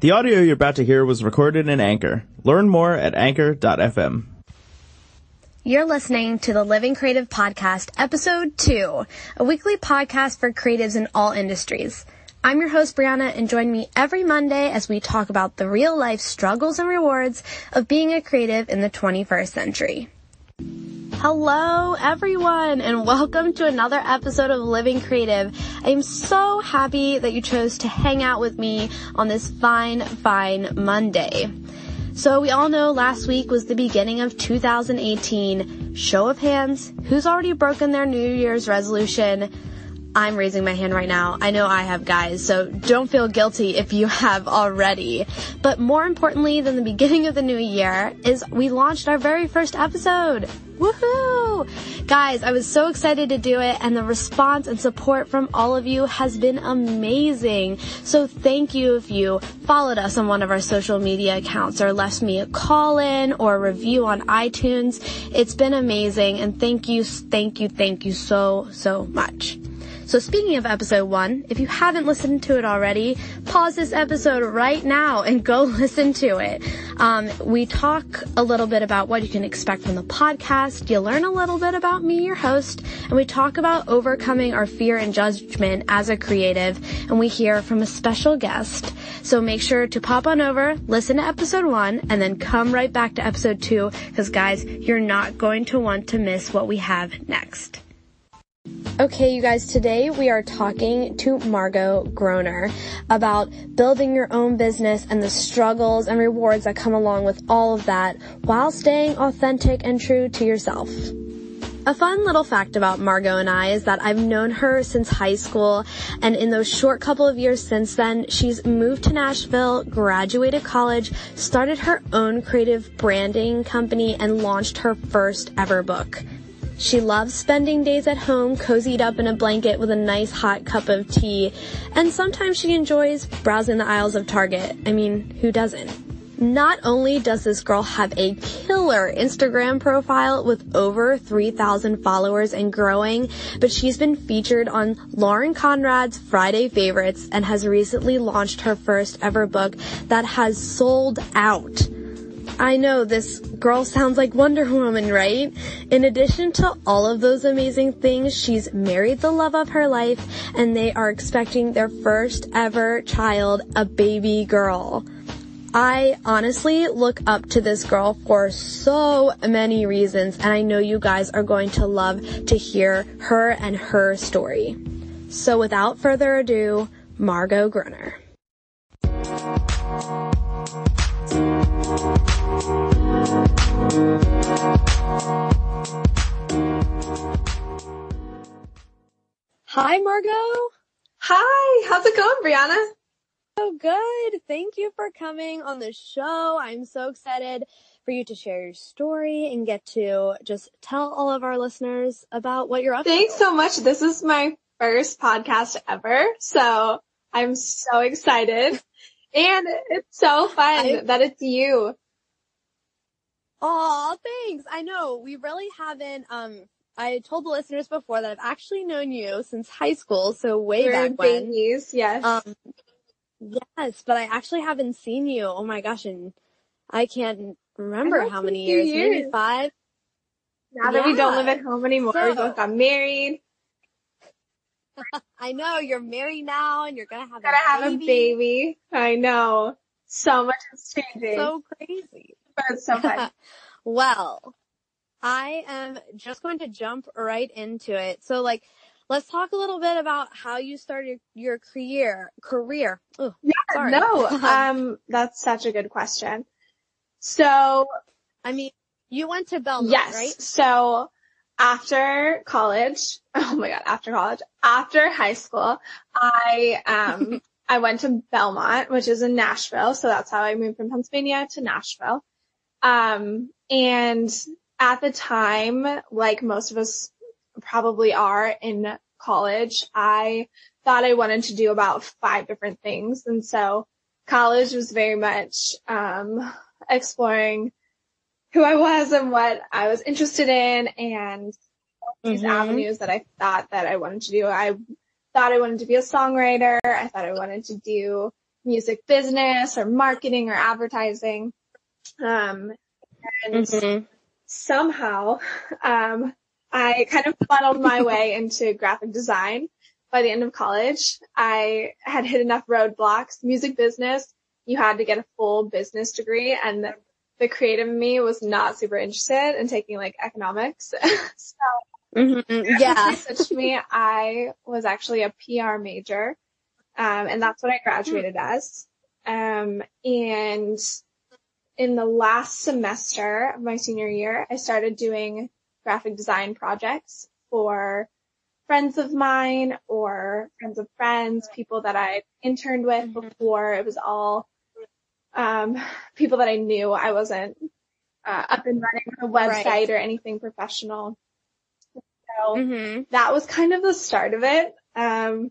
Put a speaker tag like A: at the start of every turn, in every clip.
A: The audio you're about to hear was recorded in Anchor. Learn more at anchor.fm.
B: You're listening to the Living Creative Podcast, Episode 2, a weekly podcast for creatives in all industries. I'm your host, Brianna, and join me every Monday as we talk about the real life struggles and rewards of being a creative in the 21st century. Hello, everyone, and welcome to another episode of Living Creative. I am so happy that you chose to hang out with me on this fine, fine Monday. So we all know last week was the beginning of 2018. Show of hands, who's already broken their New Year's resolution? I'm raising my hand right now. I know I have guys, so don't feel guilty if you have already. But more importantly than the beginning of the new year is we launched our very first episode. Woohoo! Guys, I was so excited to do it and the response and support from all of you has been amazing. So thank you if you followed us on one of our social media accounts or left me a call in or a review on iTunes. It's been amazing and thank you, thank you, thank you so, so much. So speaking of episode one, if you haven't listened to it already, pause this episode right now and go listen to it. Um, we talk a little bit about what you can expect from the podcast. You learn a little bit about me, your host, and we talk about overcoming our fear and judgment as a creative, and we hear from a special guest. So make sure to pop on over, listen to episode one, and then come right back to episode two, because guys, you're not going to want to miss what we have next. Okay, you guys, today we are talking to Margot Groner about building your own business and the struggles and rewards that come along with all of that while staying authentic and true to yourself. A fun little fact about Margot and I is that I've known her since high school, and in those short couple of years since then, she's moved to Nashville, graduated college, started her own creative branding company, and launched her first ever book. She loves spending days at home, cozied up in a blanket with a nice hot cup of tea, and sometimes she enjoys browsing the aisles of Target. I mean, who doesn't? Not only does this girl have a killer Instagram profile with over 3,000 followers and growing, but she's been featured on Lauren Conrad's Friday Favorites and has recently launched her first ever book that has sold out. I know this girl sounds like Wonder Woman, right? In addition to all of those amazing things, she's married the love of her life and they are expecting their first ever child, a baby girl. I honestly look up to this girl for so many reasons and I know you guys are going to love to hear her and her story. So without further ado, Margot Groner. Hi, Margot.
C: Hi, how's it going, Brianna?
B: So good. Thank you for coming on the show. I'm so excited for you to share your story and get to just tell all of our listeners about what you're up
C: Thanks
B: to.
C: Thanks so much. This is my first podcast ever, so I'm so excited. And it's so fun
B: I-
C: that it's you.
B: Aw, thanks. I know we really haven't, um, I told the listeners before that I've actually known you since high school, so way
C: We're
B: back when.
C: babies, yes.
B: Um, yes, but I actually haven't seen you. Oh my gosh, and I can't remember
C: know,
B: how many
C: a
B: years, Maybe five.
C: now that we don't live at home anymore, we both got married,
B: I know you're married now, and you're gonna have
C: gonna
B: a
C: have
B: baby.
C: a baby. I know. So much is changing,
B: So crazy.
C: So fun.
B: well, I am just going to jump right into it. So like, let's talk a little bit about how you started your career, career. Oh, sorry.
C: no, um, that's such a good question. So
B: I mean, you went to Belmont,
C: Yes.
B: right?
C: So after college, oh my god, after college, after high school, I um I went to Belmont, which is in Nashville. So that's how I moved from Pennsylvania to Nashville. Um and at the time, like most of us probably are in college, I thought I wanted to do about five different things. And so college was very much um exploring who I was and what I was interested in and these
B: Mhm.
C: avenues that I thought that I wanted to do. I thought I wanted to be a songwriter. I thought I wanted to do music business or marketing or advertising. Um, and
B: Mm-hmm.
C: somehow, um, I kind of funneled my way into graphic design by the end of college. I had hit enough roadblocks. Music business, you had to get a full business degree and the, the creative in me was not super interested in taking like economics. so
B: Mm-hmm. Yeah.
C: switched me. I was actually a PR major. Um, and that's what I graduated as. Um, and in the last semester of my senior year, I started doing graphic design projects for friends of mine or friends of friends, people that I interned with
B: Mhm.
C: before. It was all, um, people that I knew. I wasn't, uh, up and running a website
B: Right.
C: or anything professional. So,
B: Mm-hmm.
C: that was kind of the start of it. Um,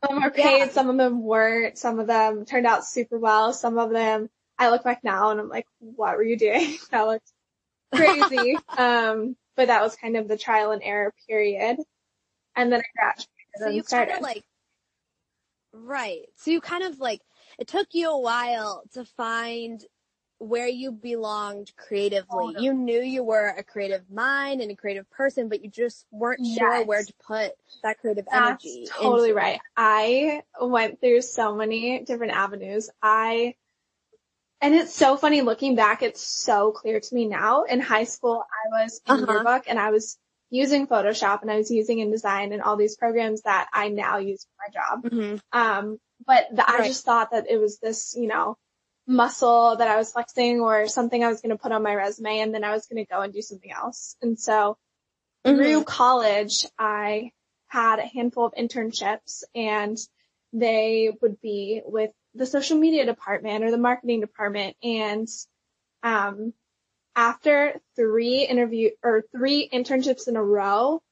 C: some of them were paid,
B: Yeah.
C: some of them weren't. Some of them turned out super well. Some of them, I look back now and I'm like, what were you doing? that looks crazy. um, but that was kind of the trial and error period. And then I graduated
B: So
C: and
B: you kind of like, right. So you kind of like, it took you a while to find where you belonged creatively.
C: Totally.
B: You knew you were a creative mind and a creative person, but you just weren't sure where to put that creative
C: That's
B: energy.
C: totally right. I went through so many different avenues. I, and it's so funny looking back, it's so clear to me now. In high school, I was in
B: Uh-huh.
C: yearbook and I was using Photoshop and I was using InDesign and all these programs that I now use for my job.
B: Mhm.
C: Um, but the, I just thought that it was this, you know, muscle that I was flexing or something I was going to put on my resume and then I was going to go and do something else. And so through
B: Mhm.
C: college, I had a handful of internships and they would be with the social media department or the marketing department. And, um, after three interview or three internships in a row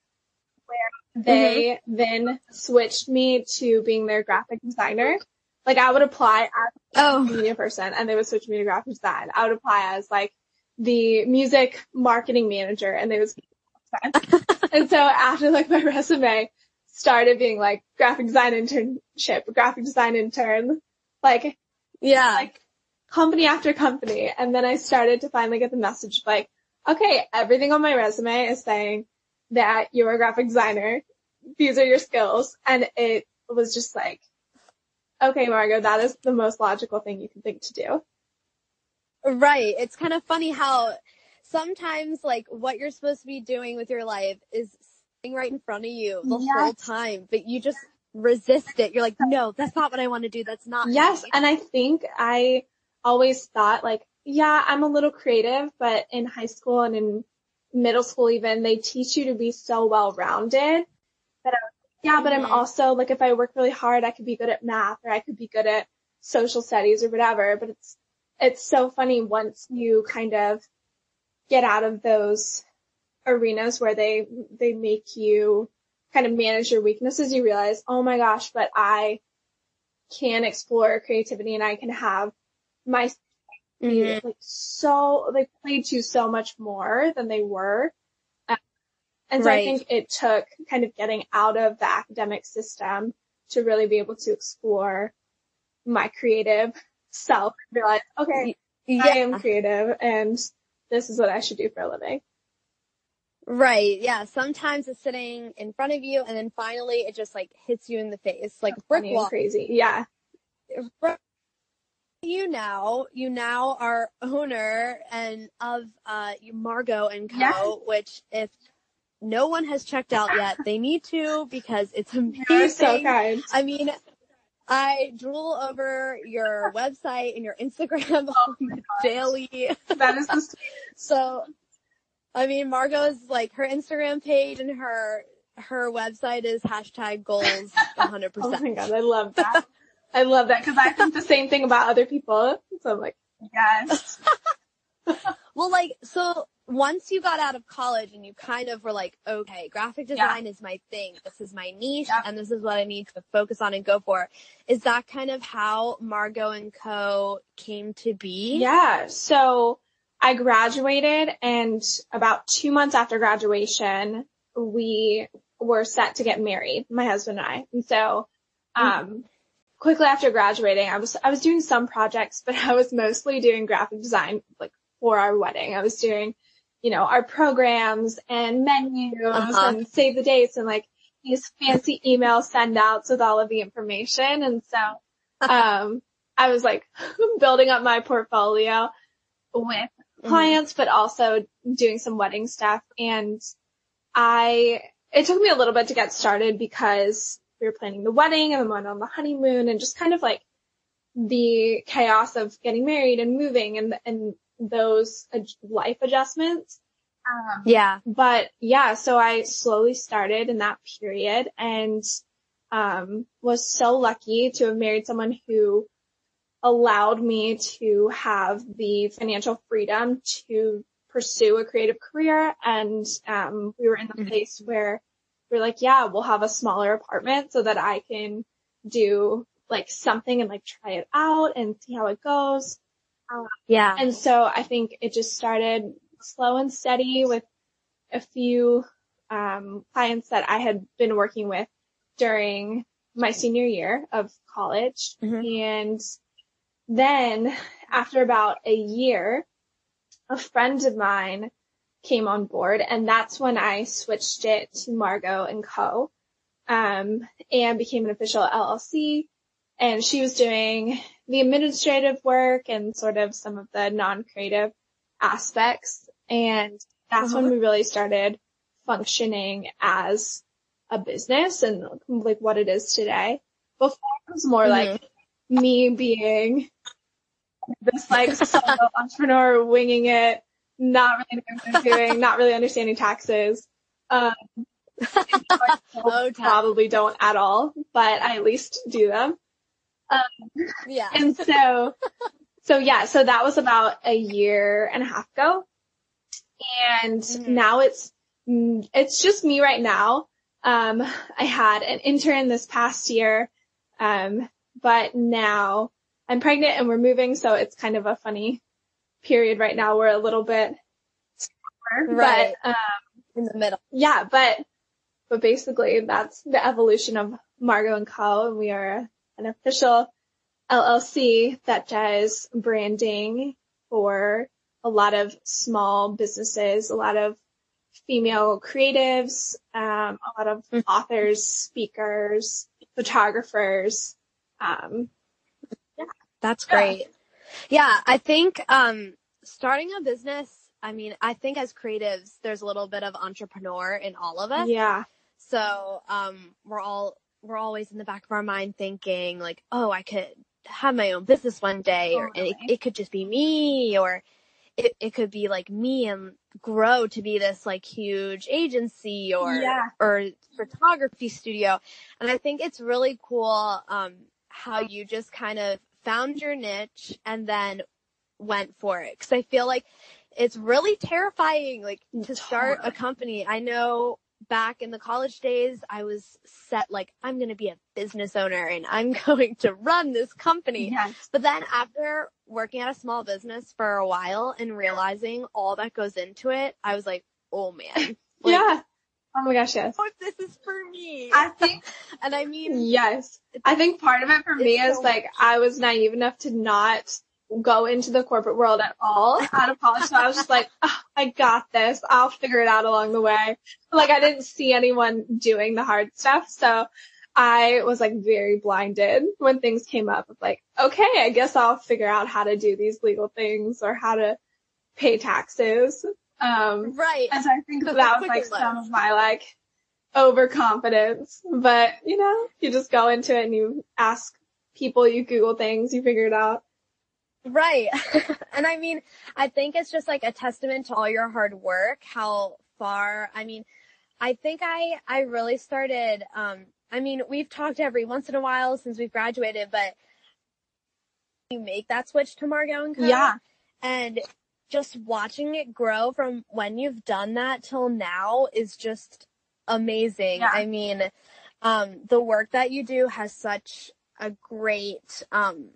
C: where they then switched me to being their graphic designer, like I would apply as
B: Oh,
C: a media person and they would switch me to graphic design. I would apply as like the music marketing manager and they would and so after like my resume started being like graphic design internship, graphic design intern, like
B: yeah.
C: like company after company. And then I started to finally get the message like, okay, everything on my resume is saying that you're a graphic designer. These are your skills. And it was just like, okay, Margot, that is the most logical thing you can think to do.
B: Right. It's kind of funny how sometimes like what you're supposed to be doing with your life is sitting right in front of you the whole time, but you just resist it. You're like, no, that's not what I want to do. That's not.
C: Yes.
B: me."
C: And I think I always thought like, yeah, I'm a little creative, but in high school and in middle school even, they teach you to be so well rounded that I was like, yeah, but I'm
B: Mhm.
C: also like, if I work really hard, I could be good at math or I could be good at social studies or whatever. But it's, it's so funny once you kind of get out of those arenas where they, they make you kind of manage your weaknesses, you realize, oh my gosh, but I can explore creativity and I can have my
B: Mhm.
C: like so they played to so much more than they were. Um, and so I think it took kind of getting out of the academic system to really be able to explore my creative self and realize, okay, I am creative and this is what I should do for a living.
B: Right. Yeah. Sometimes it's sitting in front of you and then finally it just like hits you in the face like a brick wall.
C: crazy. Yeah.
B: You now, you now are owner and of uh Margot and Co, which if no one has checked out yet, they need to because it's amazing.
C: You're so kind.
B: I mean, I drool over your website and your Instagram
C: Oh
B: daily.
C: That is the.
B: So, I mean, Margot's like her Instagram page and her her website is hashtag goals 100%.
C: Oh my god, I love that. I love that because I think the same thing about other people. So I'm like, yes.
B: Well, like, so once you got out of college and you kind of were like, okay, graphic
C: Yeah.
B: design is my thing. This is my niche
C: Yep.
B: and this is what I need to focus on and go for. Is that kind of how Margot and Co came to be?
C: Yeah. So I graduated and about two months after graduation, we were set to get married, my husband and I. And so, um, quickly after graduating, I was I was doing some projects, but I was mostly doing graphic design like for our wedding. I was doing, you know, our programs and menus
B: Uh-huh.
C: and save the dates and like these fancy email send outs with all of the information. And so um I was like building up my portfolio with
B: Mhm.
C: clients, but also doing some wedding stuff. And I, it took me a little bit to get started because we were planning the wedding and then went on the honeymoon and just kind of like the chaos of getting married and moving and, and those life adjustments. Um,
B: Yeah.
C: but yeah, so I slowly started in that period and um, was so lucky to have married someone who allowed me to have the financial freedom to pursue a creative career. And um, we were in the
B: Mhm.
C: place where we're like, yeah, we'll have a smaller apartment so that I can do like something and like try it out and see how it goes.
B: Yeah.
C: And so I think it just started slow and steady with a few um, clients that I had been working with during my senior year of college.
B: Mhm.
C: And then after about a year, a friend of mine came on board and that's when I switched it to Margot and Co. Um, and became an official LLC. And she was doing the administrative work and sort of some of the non-creative aspects. And that's when
B: Uh-huh.
C: we really started functioning as a business and like what it is today. Before it was more like me being this like solo entrepreneur winging it, not really knowing what I'm doing, not really understanding taxes. Um,
B: Oh,
C: probably don't at all, but I at least do them.
B: Yeah.
C: And so, so yeah, so that was about a year and a half ago. And
B: Mhm.
C: now it's, it's just me right now. Um, I had an intern this past year. Um, but now I'm pregnant and we're moving. So it's kind of a funny period right now. We're a little bit, slower,
B: Right.
C: but, um,
B: In the middle.
C: yeah, but but basically that's the evolution of Margot and Co. And we are an official LLC that does branding for a lot of small businesses, a lot of female creatives, um, a lot of
B: Mhm.
C: authors, speakers, photographers. Um,
B: That's great. Yeah, I think um starting a business, I mean, I think as creatives there's a little bit of entrepreneur in all of us.
C: yeah,
B: So, um we're all we're always in the back of our mind thinking like, "Oh, I could have my own business one day or and it, it could just be me or it, it could be like me and grow to be this like huge agency or
C: Yeah.
B: or photography studio. And I think it's really cool um how you just kind of found your niche and then went for it cuz I feel like it's really terrifying like mm, to start a company. I know back in the college days I was set like I'm going to be a business owner and I'm going to run this company.
C: yes,
B: But then after working at a small business for a while and realizing all that goes into it, I was like, oh man. Like,
C: yeah. Oh my gosh, yes.
B: If this is for me?
C: I think
B: and I mean,
C: Yes. I think part of it for me is
B: so
C: like I was naive enough to not go into the corporate world at all out of college. So I was just like, "Ah, I got this. I'll figure it out along the way. Like I didn't see anyone doing the hard stuff. So I was like very blinded when things came up of like, okay, I guess I'll figure out how to do these legal things or how to pay taxes. Um,
B: right.
C: and so I think that was like some of my like overconfidence. But you know, you just go into it and you ask people, you Google things, you figure it out.
B: Right. and I mean, I think it's just like a testament to all your hard work, how far, I mean, I think I, I really started, um, I mean, we've talked every once in a while since we've graduated, but you make that switch to Margot and Co.
C: Yeah.
B: And just watching it grow from when you've done that till now is just amazing.
C: Yeah.
B: I mean, um, the work that you do has such a great, um,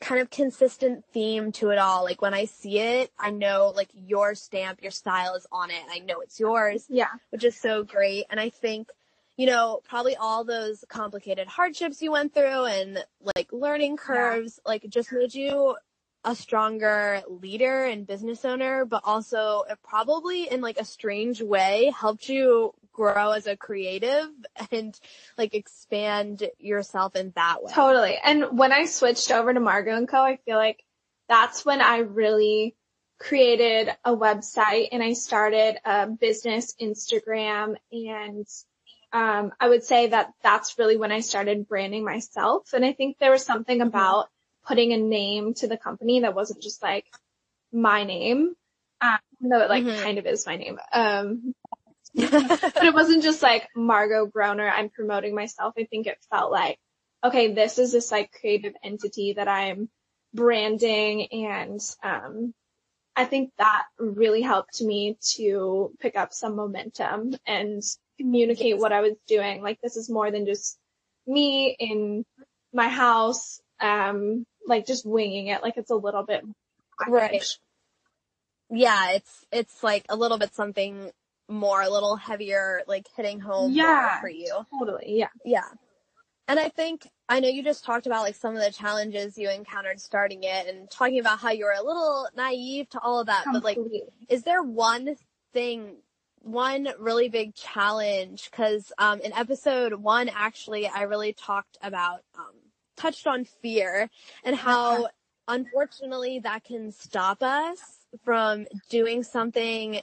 B: kind of consistent theme to it all. Like when I see it, I know like your stamp, your style is on it. I know it's yours,
C: Yeah.
B: which is so great. And I think, you know, probably all those complicated hardships you went through and like learning curves, yeah. like just made you a stronger leader and business owner, but also it probably in like a strange way helped you grow as a creative and like expand yourself in that way.
C: Totally. And when I switched over to Margot and Co, I feel like that's when I really created a website and I started a business Instagram and um, I would say that that's really when I started branding myself. And I think there was something mm-hmm. about putting a name to the company that wasn't just like my name, um, though it like mm-hmm. kind of is my name. Um, but it wasn't just like Margot Groner. I'm promoting myself. I think it felt like, okay, this is this like creative entity that I'm branding and, um, I think that really helped me to pick up some momentum and communicate what I was doing. Like this is more than just me in my house, um, like just winging it. Like it's a little bit
B: right. Yeah, it's it's like a little bit something more, a little heavier, like hitting home yeah, for you.
C: Totally. Yeah.
B: Yeah. And I think I know you just talked about like some of the challenges you encountered starting it and talking about how you were a little naive to all of that. Completely. But like, is there one thing one really big challenge because um, in episode one, actually, I really talked about, um, touched on fear and uh-huh. how unfortunately that can stop us from doing something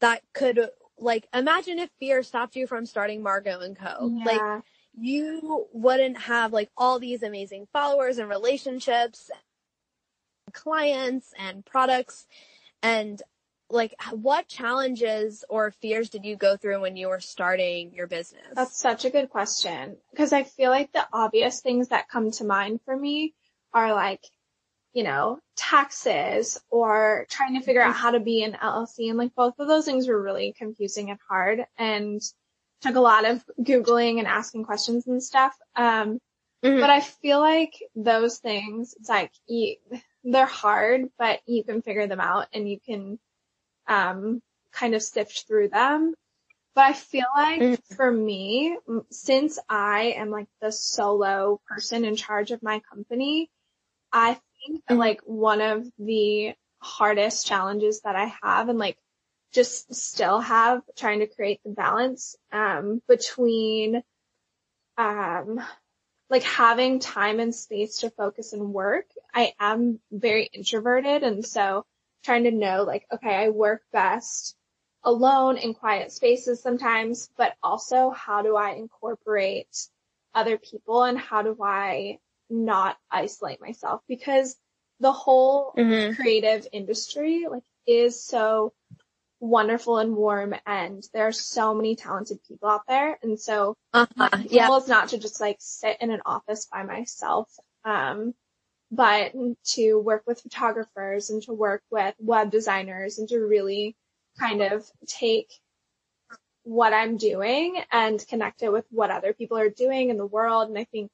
B: that could, like, imagine if fear stopped you from starting Margot and Co. Yeah. Like, you wouldn't have like all these amazing followers and relationships, clients and products. And like what challenges or fears did you go through when you were starting your business?
C: That's such a good question because I feel like the obvious things that come to mind for me are like, you know, taxes or trying to figure out how to be an LLC and like both of those things were really confusing and hard and took a lot of googling and asking questions and stuff. Um, mm-hmm. but I feel like those things, it's like you, they're hard, but you can figure them out and you can um, kind of sift through them. But I feel like mm-hmm. for me, since I am like the solo person in charge of my company, I think mm-hmm. like one of the hardest challenges that I have and like just still have trying to create the balance, um, between, um, like having time and space to focus and work. I am very introverted and so trying to know like, okay, I work best alone in quiet spaces sometimes, but also how do I incorporate other people and how do I not isolate myself? Because the whole mm-hmm. creative industry like is so wonderful and warm and there are so many talented people out there. And so uh-huh. my goal yeah. is not to just like sit in an office by myself. Um, but to work with photographers and to work with web designers and to really kind of take what I'm doing and connect it with what other people are doing in the world. And I think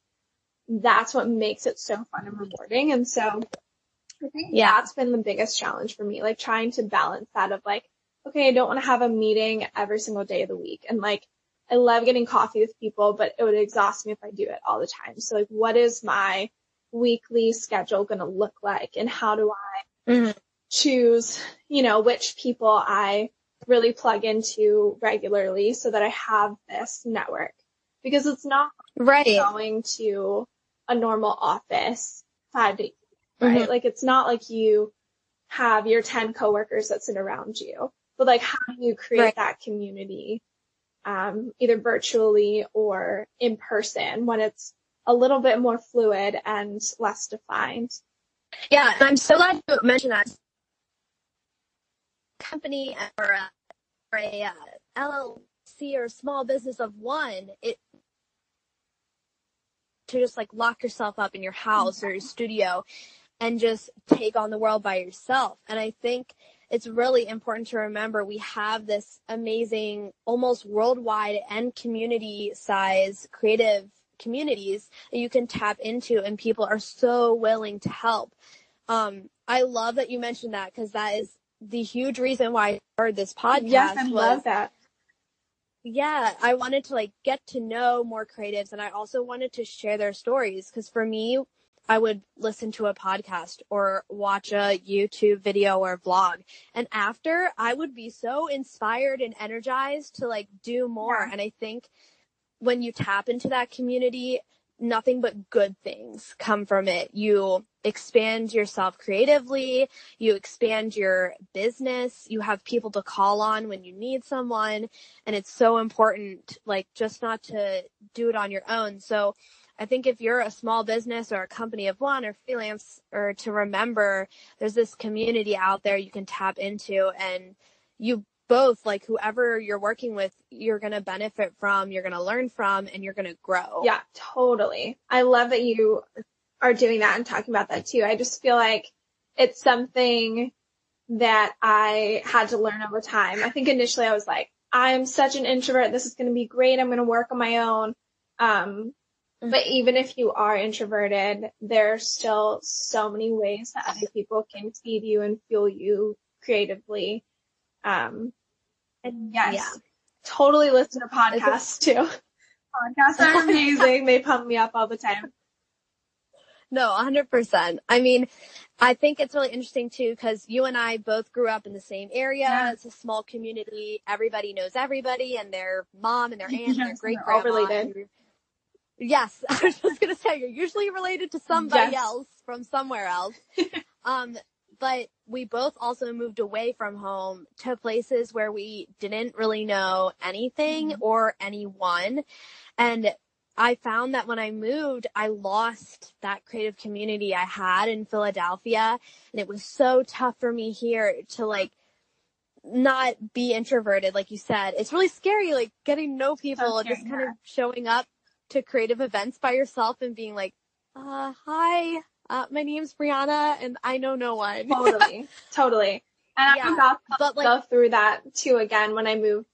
C: that's what makes it so fun and rewarding. And so I think yeah. that's been the biggest challenge for me, like trying to balance that of like, okay, I don't want to have a meeting every single day of the week. And like, I love getting coffee with people, but it would exhaust me if I do it all the time. So like, what is my weekly schedule going to look like and how do I mm-hmm. choose, you know, which people I really plug into regularly so that I have this network because it's not
B: right
C: going to a normal office five days, right? Mm-hmm. Like it's not like you have your 10 coworkers that sit around you, but like how do you create right. that community, um, either virtually or in person when it's a little bit more fluid and less defined.
B: Yeah, and I'm so glad you mentioned that. Company or a, or a uh, LLC or small business of one, it to just like lock yourself up in your house or your studio and just take on the world by yourself. And I think it's really important to remember we have this amazing, almost worldwide and community size creative communities that you can tap into and people are so willing to help. Um, I love that you mentioned that because that is the huge reason why I heard this podcast.
C: Yes, I love that.
B: yeah, I wanted to like get to know more creatives and I also wanted to share their stories because for me, I would listen to a podcast or watch a YouTube video or vlog. And after I would be so inspired and energized to like do more.
C: Yeah.
B: And I think when you tap into that community, nothing but good things come from it. You expand yourself creatively, you expand your business, you have people to call on when you need someone, and it's so important like just not to do it on your own. So I think if you're a small business or a company of one or freelance or to remember there's this community out there you can tap into and you both like whoever you're working with you're going to benefit from you're going to learn from and you're going to grow
C: Yeah, totally. I love that you are doing that and talking about that too. I just feel like it's something that I had to learn over time. I think initially I was like, I'm such an introvert. This is going to be great. I'm going to work on my own. Um, but even if you are introverted, there's still so many ways that other people can feed you and fuel you creatively. Um, and yes,
B: Yeah.
C: totally listen to podcasts too. Podcasts are amazing. they pump me up all the time.
B: No, 100%. I mean, I think it's really interesting too because you and I both grew up in the same area.
C: Yeah.
B: It's a small community. Everybody knows everybody and their mom and their aunt and their great grandma.
C: related.
B: Yes, I was just gonna say you're usually related to somebody
C: Yes.
B: else from somewhere else. um, but we both also moved away from home to places where we didn't really know anything
C: Mm-hmm.
B: or anyone. And I found that when I moved, I lost that creative community I had in Philadelphia. And it was so tough for me here to like not be introverted, like you said. It's really scary, like getting to know people,
C: scary,
B: just kind of showing up to creative events by yourself and being like, uh, hi, uh, my name's Brianna and I know no one.
C: Totally, totally. And
B: Yeah,
C: about to
B: but like,
C: go through that too again when I move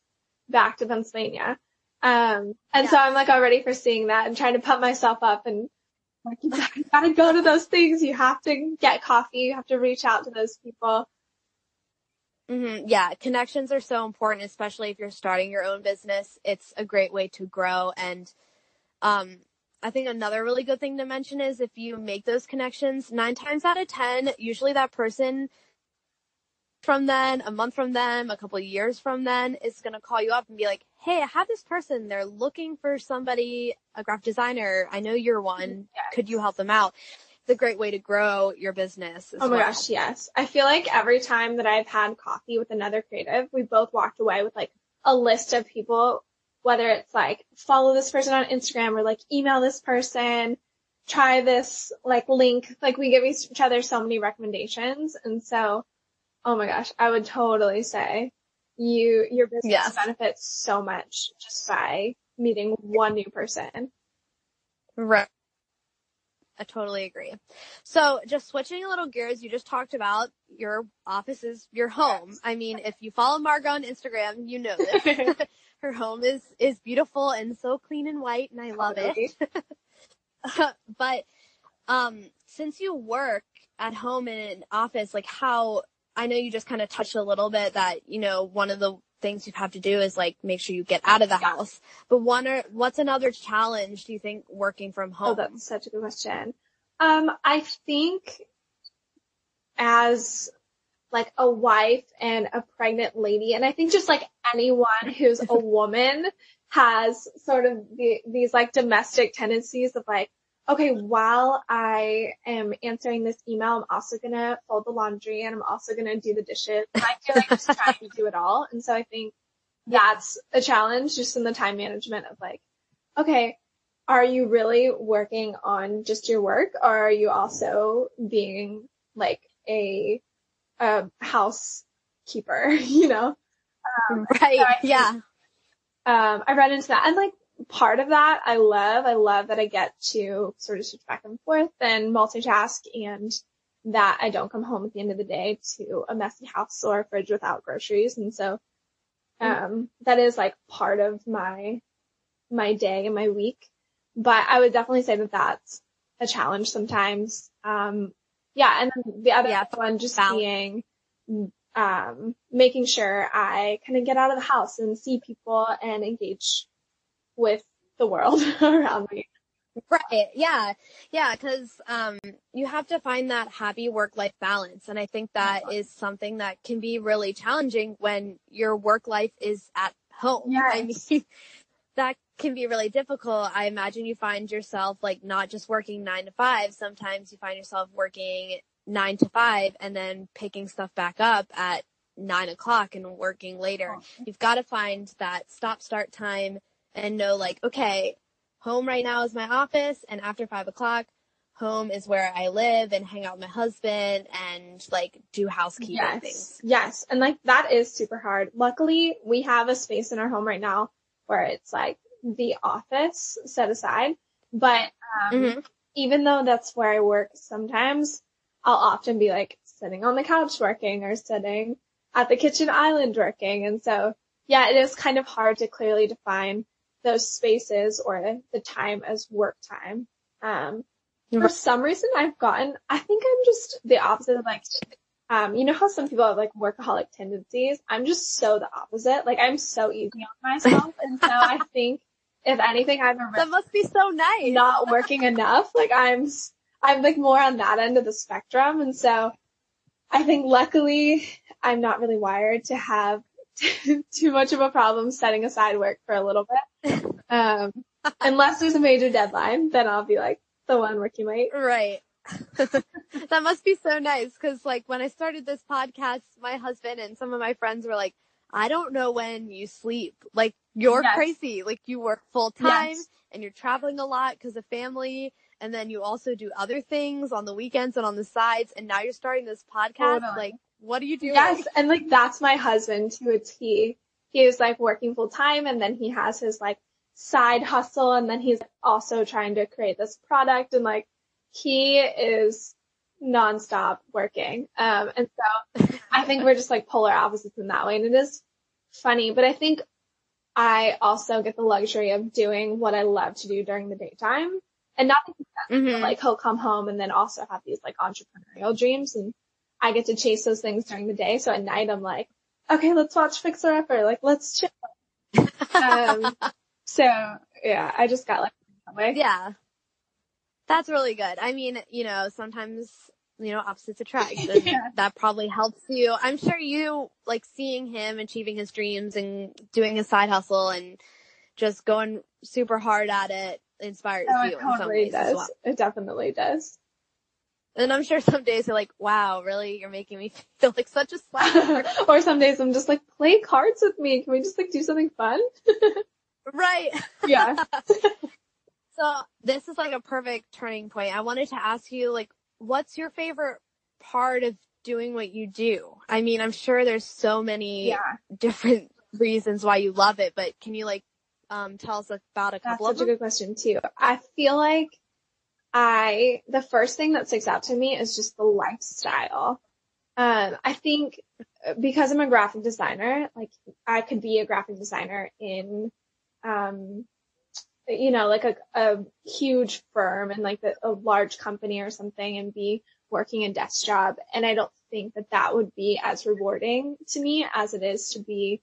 C: back to Pennsylvania. Um, and so I'm like already for seeing that and trying to pump myself up and like, you gotta, you gotta go to those things. You have to get coffee. You have to reach out to those people.
B: hmm yeah, connections are so important, especially if you're starting your own business. It's a great way to grow. And, um, I think another really good thing to mention is if you make those connections, nine times out of 10, usually that person from then, a month from then, a couple of years from then is going to call you up and be like, Hey, I have this person. They're looking for somebody, a graphic designer. I know you're mm-hmm. one.
C: Yes.
B: Could you help them out? It's a great way to grow your business. as
C: Oh my
B: well.
C: gosh, yes. I feel like every time that I've had coffee with another creative, we both walked away with like a list of people, whether it's like follow this person on Instagram or like email this person, try this like link. Like we give each other so many recommendations. And so, oh my gosh, I would totally say you, your business
B: Yes.
C: benefits so much just by meeting one new person.
B: Right. I totally agree. So just switching a little gears, you just talked about your office is your home. I mean, if you follow Margot on Instagram, you know this. Her home is, is beautiful and so clean and white and I love it. but, um, since you work at home in an office, like how, I know you just kind of touched a little bit that, you know, one of the things you have to do is like make sure you get out of the house. But one or what's another challenge do you think working from home?
C: Oh, that's such a good question. Um, I think as like a wife and a pregnant lady, and I think just like anyone who's a woman has sort of the, these like domestic tendencies of like, okay, while I am answering this email, I'm also gonna fold the laundry and I'm also gonna do the dishes. And I feel like just trying to do it all. And so I think that's a challenge just in the time management of like, okay, are you really working on just your work or are you also being like a, a housekeeper, you know?
B: right.
C: so I
B: yeah.
C: um, I run into that. And like part of that I love. I love that I get to sort of switch back and forth and multitask and that I don't come home at the end of the day to a messy house or a fridge without groceries. And so, um, that is like part of my, my day and my week. But I would definitely say that that's a challenge sometimes. Um, yeah. And then the other
B: Yeah,
C: one just
B: balance.
C: being um, making sure I kind of get out of the house and see people and engage with the world around me.
B: Right. Yeah. Yeah. Cause, um, you have to find that happy work life balance. And I think that is something that can be really challenging when your work life is at home. I mean, that can be really difficult. I imagine you find yourself like not just working nine to five. Sometimes you find yourself working nine to five and then picking stuff back up at nine o'clock and working later. Oh. You've got to find that stop start time and know like, okay, home right now is my office and after five o'clock, home is where I live and hang out with my husband and like do housekeeping
C: Yes.
B: things.
C: Yes. And like that is super hard. Luckily, we have a space in our home right now where it's like the office set aside. But um,
B: Mhm.
C: even though that's where I work, sometimes I'll often be like sitting on the couch working or sitting at the kitchen island working. And so, yeah, it is kind of hard to clearly define those spaces or the time as work time. Um, for some reason I've gotten, I think I'm just the opposite of like, um, you know how some people have like workaholic tendencies? I'm just so the opposite. Like I'm so easy on myself. and so I think if anything, I'm a
B: That must be so nice.
C: not working enough. Like I'm, I'm like more on that end of the spectrum. And so I think luckily I'm not really wired to have too much of a problem setting aside work for a little bit. Um, unless there's a major deadline, then I'll be like the one working late.
B: Right. that must be so nice because like when I started this podcast, my husband and some of my friends were like, I don't know when you sleep. Like you're
C: Yes.
B: crazy. Like you work full time
C: Yes.
B: and you're traveling a lot because of family. And then you also do other things on the weekends and on the sides. And now you're starting this podcast.
C: Totally.
B: Like, what are you doing?
C: Yes, and like that's my husband to a T. He is like working full time and then he has his like side hustle and then he's also trying to create this product and like he is nonstop working. Um and so I think we're just like polar opposites in that way and it is funny, but I think I also get the luxury of doing what I love to do during the daytime and not
B: Mhm.
C: like he'll come home and then also have these like entrepreneurial dreams and I get to chase those things during the day. So at night I'm like, okay, let's watch Fixer Upper. Like let's chill. um, so yeah, I just got like that way.
B: Yeah. That's really good. I mean, you know, sometimes, you know, opposites attract.
C: Yeah.
B: That probably helps you. I'm sure you like seeing him achieving his dreams and doing his side hustle and just going super hard at it inspires
C: Oh,
B: you
C: it
B: in some
C: totally
B: ways
C: does.
B: well.
C: It definitely does.
B: And I'm sure some days you're like, wow, really? You're making me feel like such a slacker.
C: or some days I'm just like, play cards with me. Can we just like do something fun?
B: right.
C: Yeah.
B: So this is like a perfect turning point. I wanted to ask you, like, what's your favorite part of doing what you do? I mean, I'm sure there's so many
C: yeah.
B: different reasons why you love it, but can you like, um, tell us about a couple
C: That's
B: such
C: a good question too. I feel like I, the first thing that sticks out to me is just the lifestyle. Um, I think uh, because I'm a graphic designer, like I could be a graphic designer in, um, you know, like a, a huge firm and like a, a large company or something and be working a desk job. And I don't think that that would be as rewarding to me as it is to be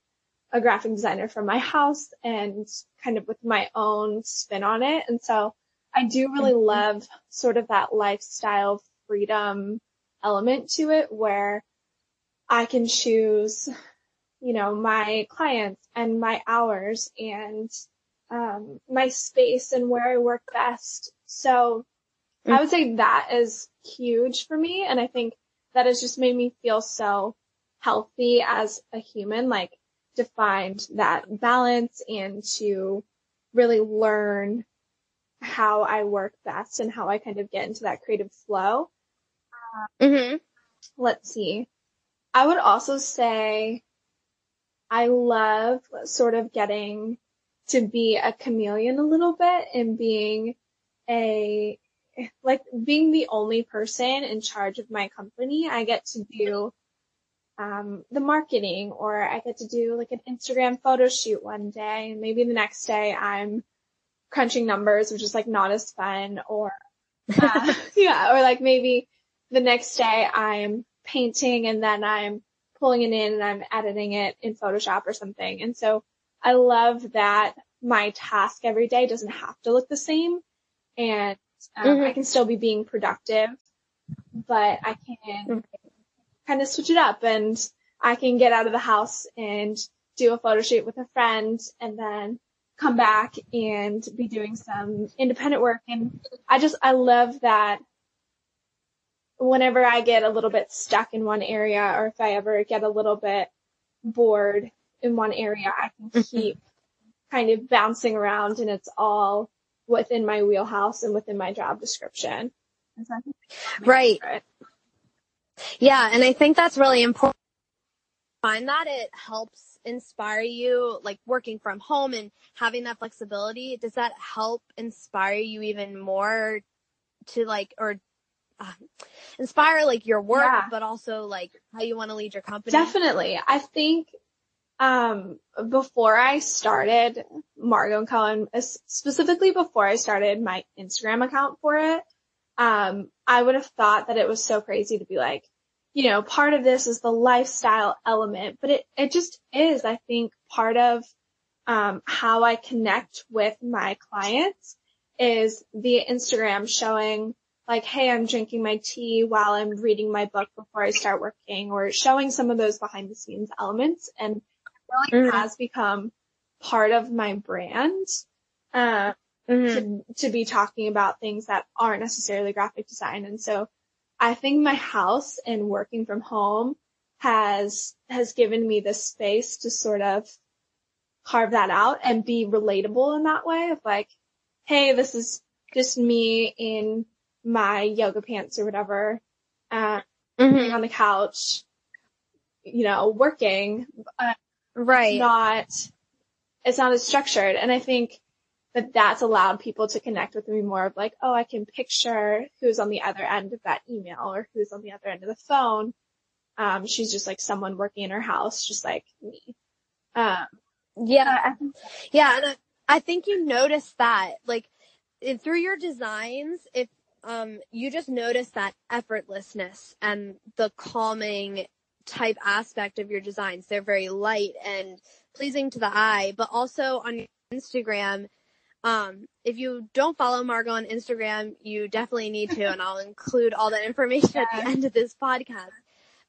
C: a graphic designer from my house and kind of with my own spin on it. And so I do really
B: Mhm.
C: love sort of that lifestyle freedom element to it where I can choose, you know, my clients and my hours and um, my space and where I work best. So I would say that is huge for me. And I think that has just made me feel so healthy as a human, like to find that balance and to really learn how I work best and how I kind of get into that creative flow.
B: Mm-hmm.
C: Let's see. I would also say I love sort of getting to be a chameleon a little bit and being a, like being the only person in charge of my company. I get to do, um, the marketing or I get to do like an Instagram photo shoot one day and maybe the next day I'm crunching numbers, which is like not as fun or, uh, yeah, or like maybe the next day I'm painting and then I'm pulling it in and I'm editing it in Photoshop or something. And so I love that my task every day doesn't have to look the same and um, mm-hmm. I can still be being productive, but I can mm-hmm. kind of switch it up and I can get out of the house and do a photo shoot with a friend and then come back and be doing some independent work. And I just, I love that whenever I get a little bit stuck in one area or if I ever get a little bit bored in one area, I can mm-hmm. keep kind of bouncing around and it's all within my wheelhouse and within my job description.
B: Right. Yeah. And I think that's really important. I find that it helps inspire you, like working from home and having that flexibility. Does that help inspire you even more to like, or uh, inspire like your work, yeah. but also like how you want to lead your company?
C: Definitely. I think um, before I started Margot and Co., specifically before I started my Instagram account for it, um, I would have thought that it was so crazy to be like, you know, part of this is the lifestyle element, but it, it just is, I think, part of, um, how I connect with my clients is via Instagram showing like, hey, I'm drinking my tea while I'm reading my book before I start working or showing some of those behind the scenes elements. And really mm-hmm. has become part of my brand. Uh, mm-hmm. to, to be talking about things that aren't necessarily graphic design. And so I think my house and working from home has, has given me the space to sort of carve that out and be relatable in that way of like, hey, this is just me in my yoga pants or whatever, uh, mm-hmm. on the couch, you know, working. Uh,
B: Right.
C: It's not, it's not as structured. And I think that that's allowed people to connect with me more of like, oh, I can picture who's on the other end of that email or who's on the other end of the phone. Um, she's just like someone working in her house, just like me. Um,
B: yeah. Yeah. And I, I think you notice that like through your designs, if, um, you just notice that effortlessness and the calming type aspect of your designs. They're very light and pleasing to the eye, but also on Instagram, um, if you don't follow Margot on Instagram, you definitely need to, and I'll include all that information yeah. at the end of this podcast.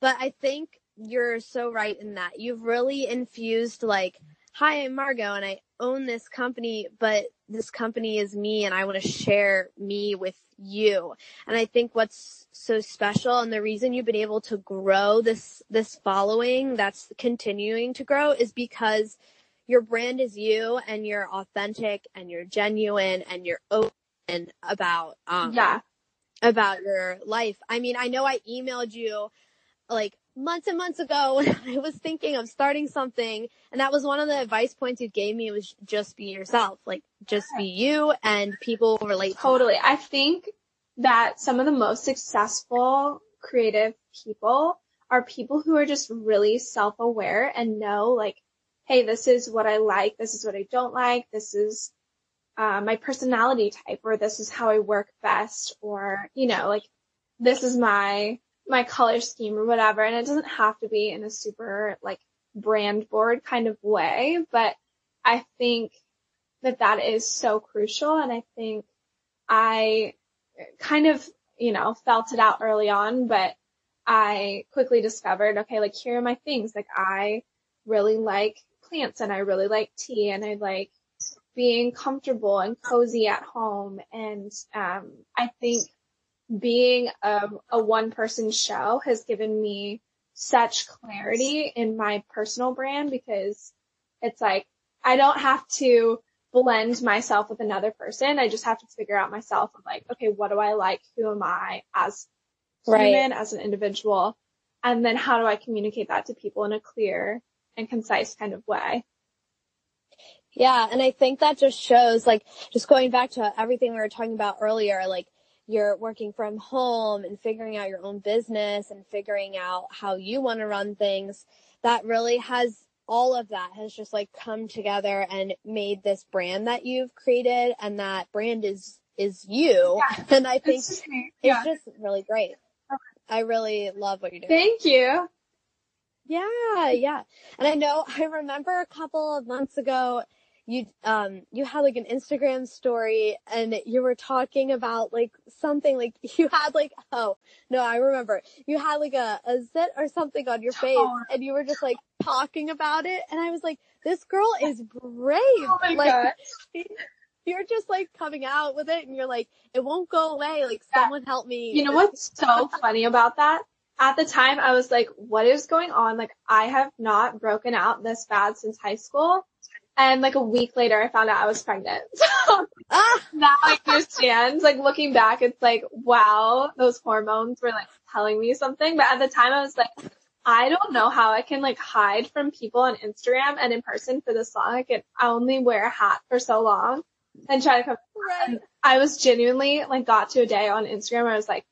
B: But I think you're so right in that. You've really infused like, hi, I'm Margot and I own this company, but this company is me and I want to share me with you. And I think what's so special and the reason you've been able to grow this, this following that's continuing to grow is because your brand is you and you're authentic and you're genuine and you're open about, um,
C: yeah.
B: about your life. I mean, I know I emailed you like months and months ago when I was thinking of starting something and that was one of the advice points you gave me It was just be yourself. Like just be you and people relate.
C: Totally. To I think that some of the most successful creative people are people who are just really self-aware and know like, hey, this is what I like. This is what I don't like. This is uh, my personality type or this is how I work best or, you know, like this is my my color scheme or whatever. And it doesn't have to be in a super like brand board kind of way, but I think that that is so crucial. And I think I kind of, you know, felt it out early on, but I quickly discovered, okay, like here are my things. Like I really like plants and I really like tea and I like being comfortable and cozy at home. And, um, I think being a, a one person show has given me such clarity in my personal brand because it's like, I don't have to blend myself with another person. I just have to figure out myself of like, okay, what do I like? Who am I as right. human, as an individual? And then how do I communicate that to people in a clear and concise kind of way?
B: Yeah. And I think that just shows like, just going back to everything we were talking about earlier, like you're working from home and figuring out your own business and figuring out how you want to run things, that really has all of that has just like come together and made this brand that you've created and that brand is is you. Yeah, and i think it's, yeah. it's, just really great. I really love what you're doing.
C: Thank you.
B: Yeah, yeah. And I know, I remember a couple of months ago, you, um, you had like an Instagram story and you were talking about like something like you had like, oh, no, I remember you had like a, a zit or something on your face and you were just like talking about it. And I was like, this girl is brave.
C: Oh
B: like, you're just like coming out with it and you're like, it won't go away. Like someone help me.
C: You know what's so funny about that? At the time, I was like, what is going on? Like, I have not broken out this bad since high school. And like a week later, I found out I was pregnant. So
B: Ah!
C: now I understand. Like looking back, it's like, wow, those hormones were like telling me something. But at the time, I was like, I don't know how I can like hide from people on Instagram and in person for this long. I can only wear a hat for so long and try to come.
B: Right.
C: I was genuinely like got to a day on Instagram where I was like,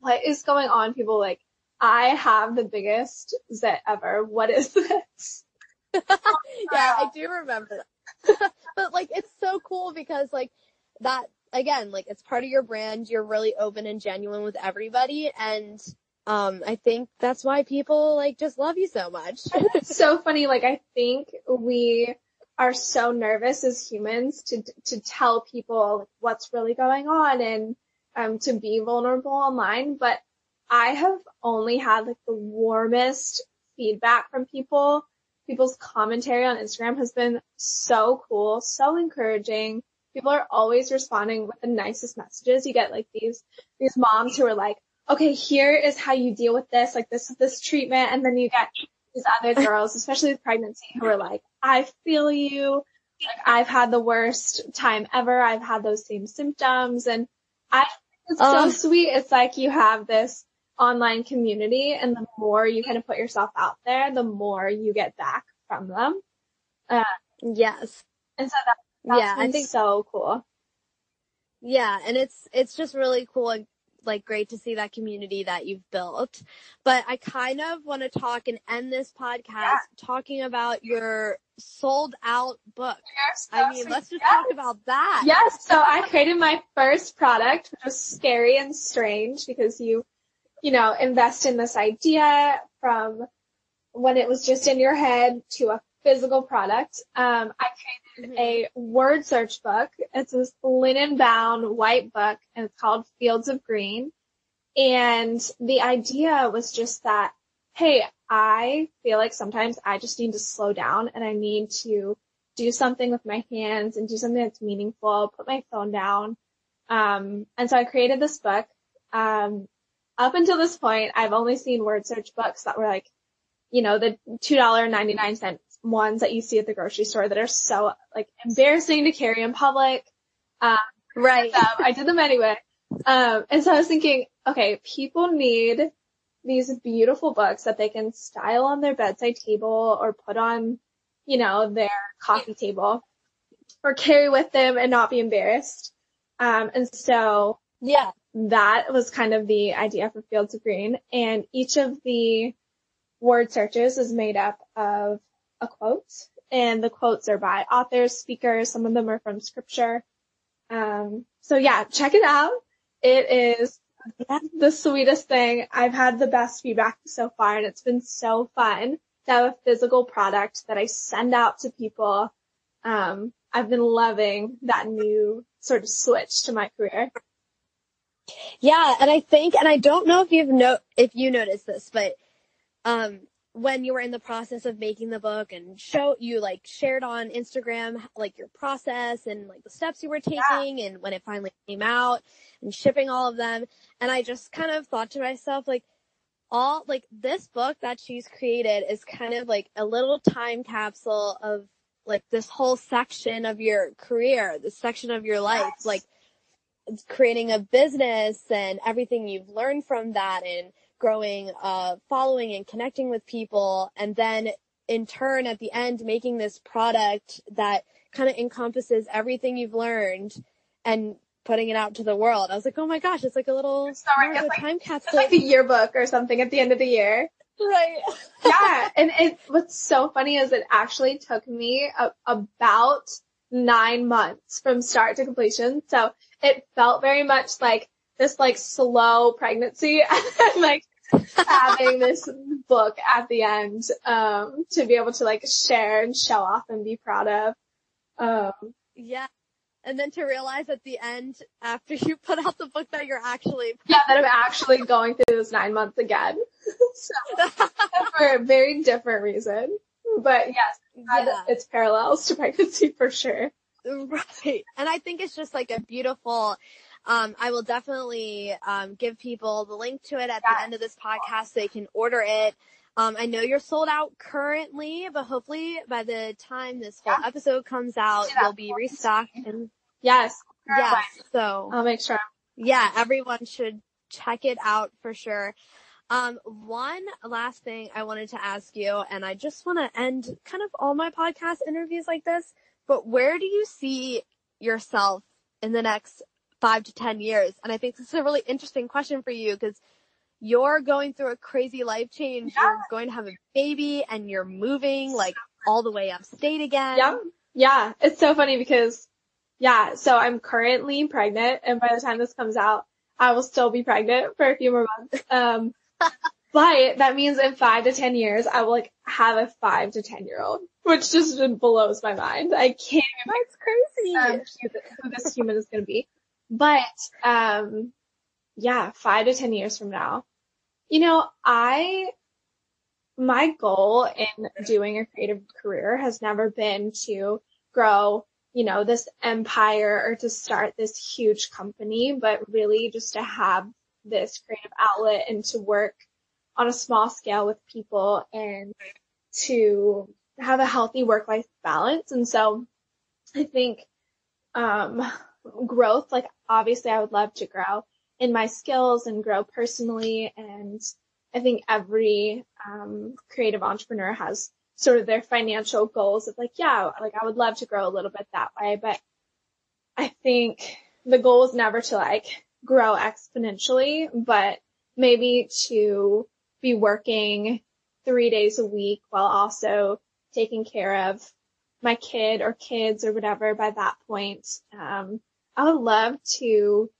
C: what is going on? People like, I have the biggest zit ever. What is this?
B: yeah, I do remember that. but like, it's so cool because like that, again, like it's part of your brand. You're really open and genuine with everybody. And, um, I think that's why people like just love you so much.
C: It's so funny. Like I think we are so nervous as humans to to tell people like, what's really going on and um to be vulnerable online. But I have only had like the warmest feedback from people. People's commentary on Instagram has been so cool, so encouraging. People are always responding with the nicest messages. You get like these these moms who are like, okay, here is how you deal with this, like this is this treatment, and then you get these other girls, especially with pregnancy, who are like, I feel you. Like I've had the worst time ever. I've had those same symptoms and I think it's so sweet. It's like you have this online community and the more you kind of put yourself out there, the more you get back from them. Uh,
B: yes.
C: and so that, that's
B: Yeah, I think
C: so cool.
B: Yeah, and it's it's just really cool and like great to see that community that you've built. But I kind of want to talk and end this podcast
C: Yeah.
B: talking about your sold out book.
C: So
B: I mean,
C: sweet.
B: let's just
C: Yes.
B: talk about that.
C: Yes, so I created my first product, which was scary and strange because you, you know, invest in this idea from when it was just in your head to a physical product. Um, I created
B: Mhm.
C: a word search book. It's this linen bound white book and it's called Fields of Green. And the idea was just that, hey, I feel like sometimes I just need to slow down and I need to do something with my hands and do something that's meaningful, put my phone down. Um, and so I created this book. Um, up until this point, I've only seen word search books that were like, you know, the $2.99 ones that you see at the grocery store that are so like embarrassing to carry in public. Um,
B: Right.
C: I did them anyway. Um, and so I was thinking, okay, people need these beautiful books that they can style on their bedside table or put on, you know, their coffee table or carry with them and not be embarrassed. Um, and so
B: Yeah.
C: That was kind of the idea for Fields of Green. And each of the word searches is made up of a quote. And the quotes are by authors, speakers. Some of them are from scripture. Um, so yeah, check it out. It is the sweetest thing. I've had the best feedback so far and it's been so fun to have a physical product that I send out to people. Um, I've been loving that new sort of switch to my career.
B: Yeah, and I think, and I don't know if you've no, if you noticed this, but um, when you were in the process of making the book and show you like shared on Instagram like your process and like the steps you were taking and when it finally came out and shipping all of them, and I just kind of thought to myself like all like this book that she's created is kind of like a little time capsule of like this whole section of your career, this section of your life,
C: Yes.
B: like creating a business and everything you've learned from that and growing uh following and connecting with people and then in turn at the end making this product that kind of encompasses everything you've learned and putting it out to the world. I was like, "Oh my gosh, it's like a little
C: Sorry, it's like-
B: time
C: It's
B: capsule."
C: like a yearbook or something at the end of the year.
B: right.
C: Yeah. and it, what's so funny is it actually took me a, about nine months from start to completion. So it felt very much like this like slow pregnancy and like having this book at the end um, to be able to like share and show off and be proud of. Um,
B: yeah. And then to realize at the end, after you put out the book, that you're actually
C: yeah, that I'm actually going through this nine months again. so for a very different reason, but yes, yeah. it's parallels to pregnancy for sure.
B: Right. And I think it's just like a beautiful um, I will definitely um, give people the link to it at the end of this podcast so they can order it. Um, I know you're sold out currently, but hopefully by the time this whole yeah. episode comes out, you'll be restocked. And
C: yes,
B: yes. So
C: I'll make sure.
B: Yeah, everyone should check it out for sure. Um, one last thing I wanted to ask you, and I just want to end kind of all my podcast interviews like this, but where do you see yourself in the next five to 10 years? And I think this is a really interesting question for you because you're going through a crazy life change. Yeah. You're going to have a baby and you're moving like all the way upstate again.
C: Yeah. Yeah. It's so funny because yeah, so I'm currently pregnant and by the time this comes out, I will still be pregnant for a few more months. Um, but that means in five to 10 years, I will like have a five to 10 year old, which just blows my mind. I can't.
B: That's crazy. Um,
C: who this human is going to be. But, um, yeah, five to 10 years from now, you know, I, my goal in doing a creative career has never been to grow, you know, this empire or to start this huge company, but really just to have this creative outlet and to work on a small scale with people and to have a healthy work life balance. And so I think, um, growth, like obviously I would love to grow in my skills and grow personally. And I think every, um, creative entrepreneur has sort of their financial goals of like, yeah, like I would love to grow a little bit that way, but I think the goal is never to like grow exponentially, but maybe to be working three days a week while also taking care of my kid or kids or whatever by that point. Um, I would love to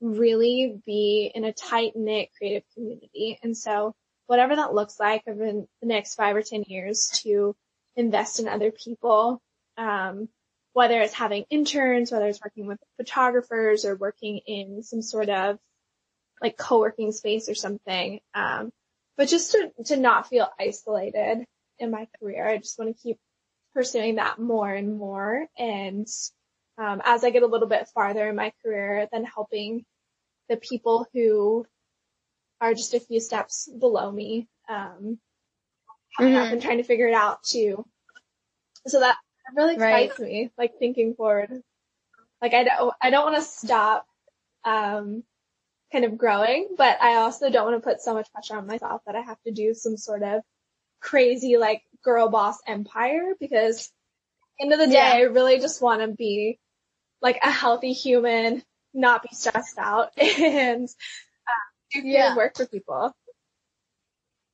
C: really be in a tight knit creative community. And so whatever that looks like over the next five or 10 years to invest in other people, um, whether it's having interns, whether it's working with photographers or working in some sort of like co-working space or something. Um, but just to, to not feel isolated in my career. I just want to keep pursuing that more and more. And um, as I get a little bit farther in my career, then helping the people who are just a few steps below me, um, mm-hmm. up and trying to figure it out too. So that really excites right. me, like thinking forward. Like I don't, I don't want to stop, um, kind of growing, but I also don't want to put so much pressure on myself that I have to do some sort of crazy like girl boss empire because end of the day, yeah. I really just want to be like a healthy human, not be stressed out and uh, do yeah. work for people.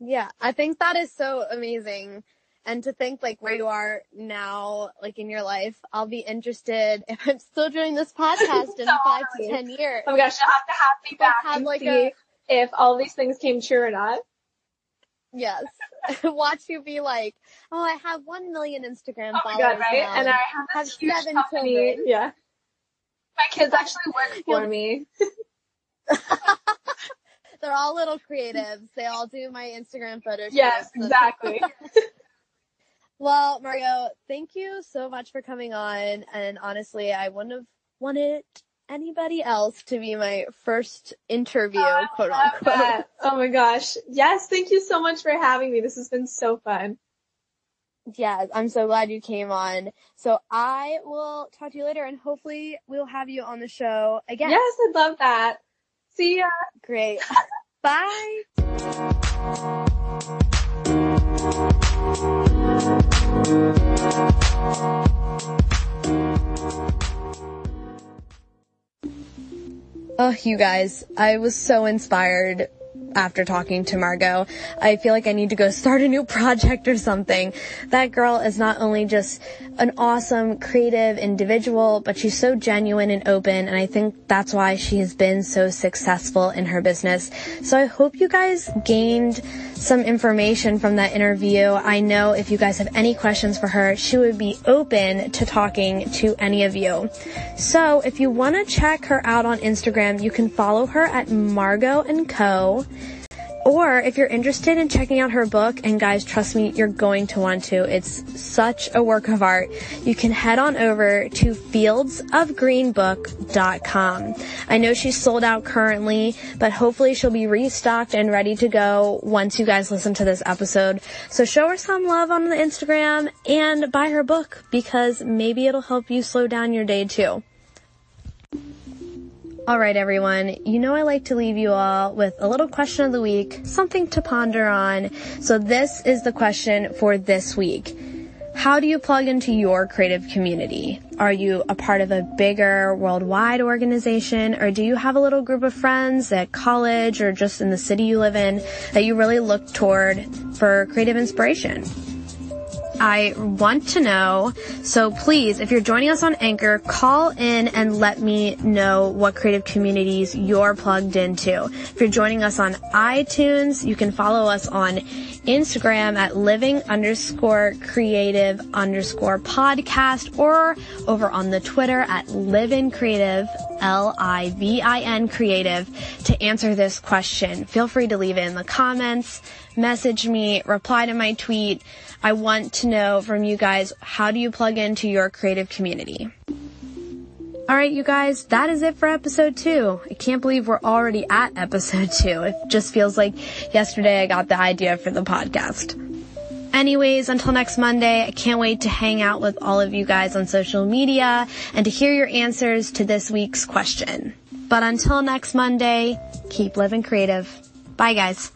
B: Yeah, I think that is so amazing. And to think like where you are now, like in your life, I'll be interested if I'm still doing this podcast in so five to ten years.
C: Oh my gosh, you'll have to have me back have and like see a, if all these things came true or not.
B: Yes. Watch you be like, oh, I have one million Instagram
C: oh
B: followers. God, right?
C: And I have, have seven company. children. Yeah. My kids actually work for me.
B: They're all little creatives. They all do my Instagram photos.
C: Yes, exactly.
B: well, Margot, thank you so much for coming on. And honestly, I wouldn't have wanted anybody else to be my first interview, oh, quote unquote. That.
C: Oh my gosh. Yes, thank you so much for having me. This has been so fun.
B: Yeah, I'm so glad you came on. So I will talk to you later and hopefully we'll have you on the show again.
C: Yes, I'd love that. See ya.
B: Great. Bye. Oh, you guys, I was so inspired after talking to Margot. I feel like I need to go start a new project or something. That girl is not only just an awesome creative individual, but she's so genuine and open. And I think that's why she has been so successful in her business. So I hope you guys gained some information from that interview. I know if you guys have any questions for her, she would be open to talking to any of you. So if you want to check her out on Instagram, you can follow her at Margot and Co. Or if you're interested in checking out her book, and guys, trust me, you're going to want to. It's such a work of art. You can head on over to fieldsofgreenbook.com. I know she's sold out currently, but hopefully she'll be restocked and ready to go once you guys listen to this episode. So show her some love on the Instagram and buy her book because maybe it'll help you slow down your day too. All right, everyone. You know I like to leave you all with a little question of the week, something to ponder on. So this is the question for this week. How do you plug into your creative community? Are you a part of a bigger worldwide organization or do you have a little group of friends at college or just in the city you live in that you really look toward for creative inspiration? I want to know. So please, if you're joining us on Anchor, call in and let me know what creative communities you're plugged into. If you're joining us on iTunes, you can follow us on Instagram at living underscore creative underscore podcast or over on the Twitter at living creative, L-I-V-I-N creative to answer this question. Feel free to leave it in the comments, message me, reply to my tweet. I want to know from you guys, how do you plug into your creative community? All right, you guys, that is it for episode two. I can't believe we're already at episode two. It just feels like yesterday I got the idea for the podcast. Anyways, until next Monday, I can't wait to hang out with all of you guys on social media and to hear your answers to this week's question. But until next Monday, keep living creative. Bye, guys.